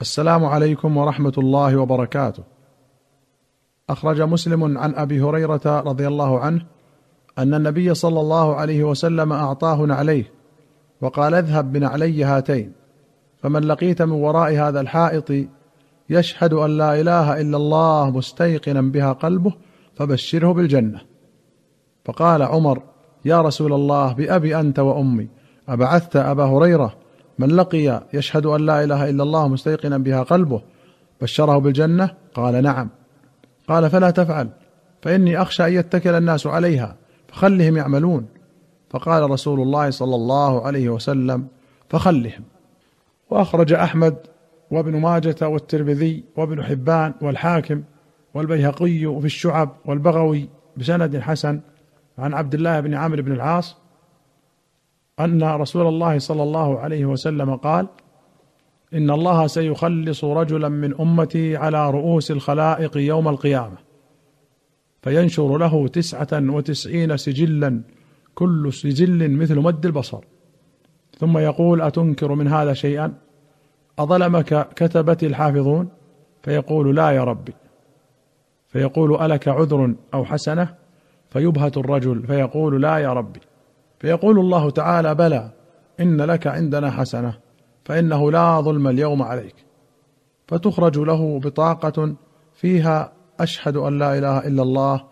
السلام عليكم ورحمة الله وبركاته. أخرج مسلم عن أبي هريرة رضي الله عنه أن النبي صلى الله عليه وسلم أعطاه نعليه وقال اذهب بنعلي هاتين فمن لقيت من وراء هذا الحائط يشهد أن لا إله إلا الله مستيقنا بها قلبه فبشره بالجنة. فقال عمر يا رسول الله بأبي أنت وأمي أبعثت أبا هريرة من لقي يشهد أن لا إله إلا الله مستيقنا بها قلبه بشره بالجنة؟ قال نعم. قال فلا تفعل فإني أخشى أن يتكل الناس عليها فخلهم يعملون. فقال رسول الله صلى الله عليه وسلم فخلهم. وأخرج أحمد وابن ماجة والترمذي وابن حبان والحاكم والبيهقي في الشعب والبغوي بسند حسن عن عبد الله بن عمرو بن العاص أن رسول الله صلى الله عليه وسلم قال إن الله سيخلص رجلا من أمتي على رؤوس الخلائق يوم القيامة فينشر له تسعة وتسعين سجلا كل سجل مثل مد البصر. ثم يقول أتنكر من هذا شيئا؟ اظلمك كتبتي الحافظون؟ فيقول لا يا ربي. فيقول ألك عذر أو حسنة؟ فيبهت الرجل فيقول لا يا ربي. فيقول الله تعالى بلى إن لك عندنا حسنة فإنه لا ظلم اليوم عليك. فتخرج له بطاقة فيها أشهد أن لا إله إلا الله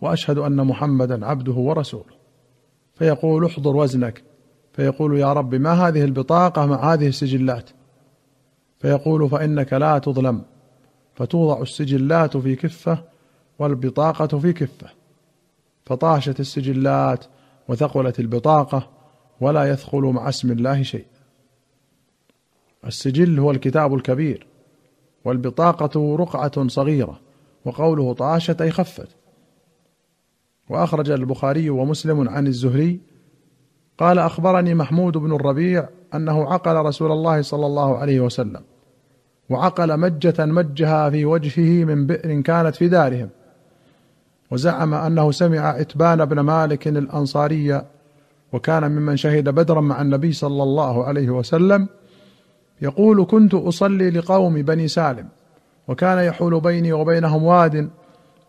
وأشهد أن محمدا عبده ورسوله. فيقول احضر وزنك. فيقول يا رب ما هذه البطاقة مع هذه السجلات؟ فيقول فإنك لا تظلم. فتوضع السجلات في كفة والبطاقة في كفة. فطاشت السجلات وثقلت البطاقة ولا يثقل مع اسم الله شيء. السجل هو الكتاب الكبير والبطاقة رقعة صغيرة وقوله طاشت أي خفت. وأخرج البخاري ومسلم عن الزهري قال أخبرني محمود بن الربيع أنه عقل رسول الله صلى الله عليه وسلم وعقل مجة مجها في وجهه من بئر كانت في دارهم. وزعم أنه سمع إتبان بن مالك الأنصاري وكان ممن شهد بدرا مع النبي صلى الله عليه وسلم يقول كنت أصلي لقوم بني سالم وكان يحول بيني وبينهم واد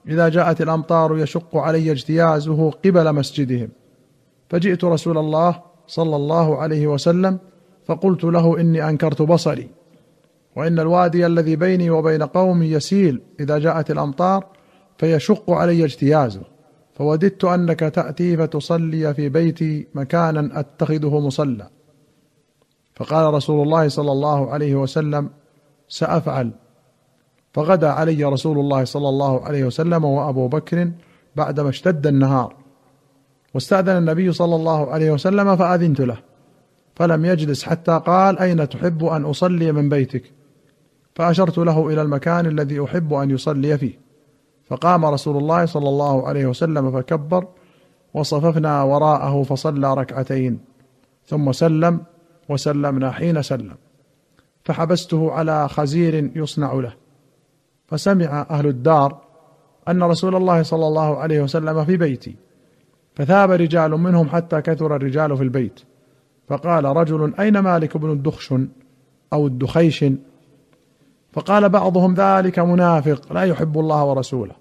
إذا جاءت الأمطار يشق علي اجتيازه قبل مسجدهم فجئت رسول الله صلى الله عليه وسلم فقلت له إني أنكرت بصري وإن الوادي الذي بيني وبين قومي يسيل إذا جاءت الأمطار فيشق علي اجتيازه فوددت أنك تأتي فتصلي في بيتي مكانا أتخذه مصلى. فقال رسول الله صلى الله عليه وسلم سأفعل. فغدا علي رسول الله صلى الله عليه وسلم وأبو بكر بعدما اشتد النهار. واستأذن النبي صلى الله عليه وسلم فأذنت له فلم يجلس حتى قال أين تحب أن أصلي من بيتك؟ فأشرت له إلى المكان الذي أحب أن يصلي فيه. فقام رسول الله صلى الله عليه وسلم فكبر وصففنا وراءه فصلى ركعتين ثم سلم وسلمنا حين سلم فحبسته على خزير يصنع له فسمع أهل الدار أن رسول الله صلى الله عليه وسلم في بيتي فثاب رجال منهم حتى كثر الرجال في البيت فقال رجل أين مالك بن الدخشن أو الدخيش؟ فقال بعضهم ذلك منافق لا يحب الله ورسوله.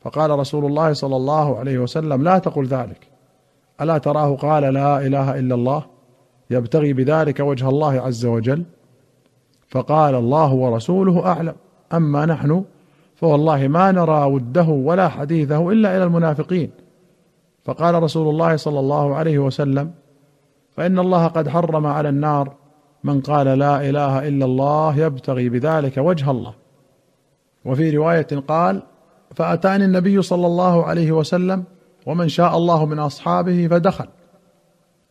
فقال رسول الله صلى الله عليه وسلم لا تقل ذلك. ألا تراه قال لا إله إلا الله؟ يبتغي بذلك وجه الله عز وجل؟ فقال الله ورسوله أعلم. أما نحن فوالله ما نرى وده ولا حديثه إلا إلى المنافقين. فقال رسول الله صلى الله عليه وسلم فإن الله قد حرم على النار من قال لا إله إلا الله يبتغي بذلك وجه الله. وفي رواية قال فأتاني النبي صلى الله عليه وسلم ومن شاء الله من أصحابه فدخل.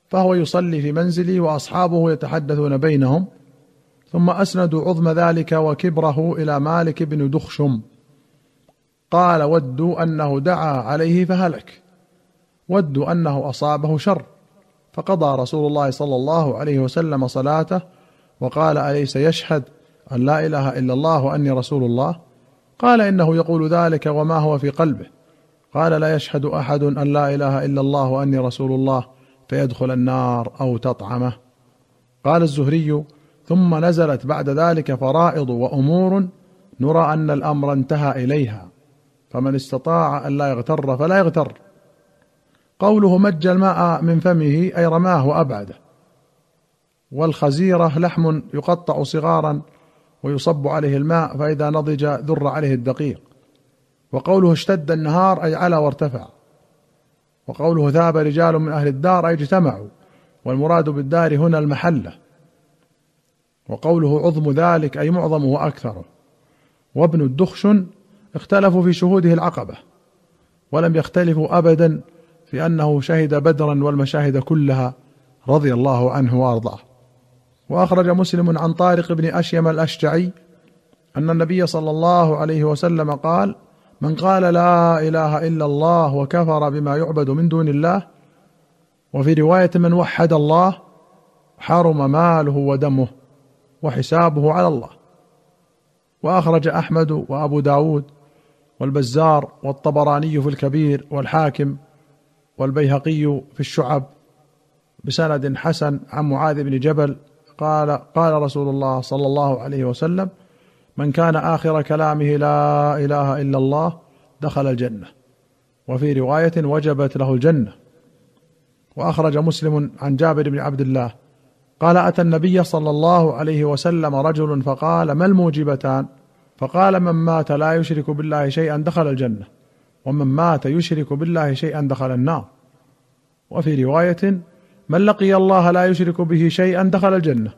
فهو يصلي في منزلي وأصحابه يتحدثون بينهم ثم اسندوا عظم ذلك وكبره إلى مالك بن دخشم. قال ودوا أنه دعا عليه فهلك. ودوا أنه أصابه شر. فقضى رسول الله صلى الله عليه وسلم صلاته وقال أليس يشهد أن لا إله إلا الله وأني رسول الله؟ قال إنه يقول ذلك وما هو في قلبه. قال لا يشهد أحد أن لا إله إلا الله وأني رسول الله فيدخل النار أو تطعمه. قال الزهري ثم نزلت بعد ذلك فرائض وأمور نرى أن الأمر انتهى إليها. فمن استطاع أن لا يغتر فلا يغتر. قوله مج الماء من فمه أي رماه وابعده والخزيرة لحم يقطع صغارا ويصب عليه الماء فإذا نضج ذر عليه الدقيق. وقوله اشتد النهار أي علا وارتفع. وقوله ذهب رجال من أهل الدار أي اجتمعوا. والمراد بالدار هنا المحلة. وقوله عظم ذلك أي معظمه وأكثره. وابن الدخشن اختلفوا في شهوده العقبة ولم يختلفوا ابدا في انه شهد بدرا والمشاهد كلها رضي الله عنه وأرضاه. وأخرج مسلم عن طارق بن أشيم الأشجعي أن النبي صلى الله عليه وسلم قال من قال لا إله إلا الله وكفر بما يعبد من دون الله وفي رواية من وحد الله حرم ماله ودمه وحسابه على الله. وأخرج أحمد وأبو داود والبزار والطبراني في الكبير والحاكم والبيهقي في الشعب بسند حسن عن معاذ بن جبل قال قال رسول الله صلى الله عليه وسلم من كان آخر كلامه لا إله إلا الله دخل الجنة. وفي رواية وجبت له الجنة. وأخرج مسلم عن جابر بن عبد الله قال أتى النبي صلى الله عليه وسلم رجل فقال ما الموجبتان؟ فقال من مات لا يشرك بالله شيئا دخل الجنة. ومن مات يشرك بالله شيئا دخل النار. وفي رواية من لقي الله لا يشرك به شيئا دخل الجنة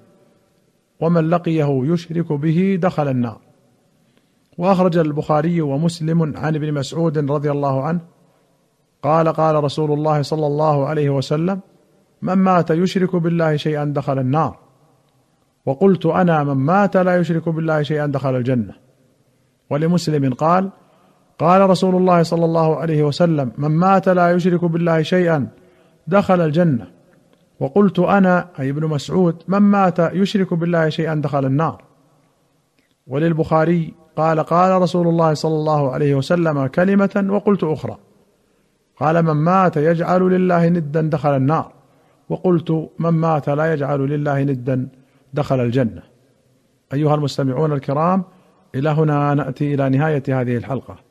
ومن لقيه يشرك به دخل النار. وأخرج البخاري ومسلم عن ابن مسعود رضي الله عنه قال قال رسول الله صلى الله عليه وسلم من مات يشرك بالله شيئا دخل النار. وقلت أنا من مات لا يشرك بالله شيئا دخل الجنة. ولمسلم قال قال رسول الله صلى الله عليه وسلم من مات لا يشرك بالله شيئا دخل الجنة. وقلت أنا أي ابن مسعود من مات يشرك بالله شيئا دخل النار. وللبخاري قال قال رسول الله صلى الله عليه وسلم كلمة وقلت أخرى. قال من مات يجعل لله ندا دخل النار. وقلت من مات لا يجعل لله ندا دخل الجنة. أيها المستمعون الكرام إلى هنا نأتي إلى نهاية هذه الحلقة.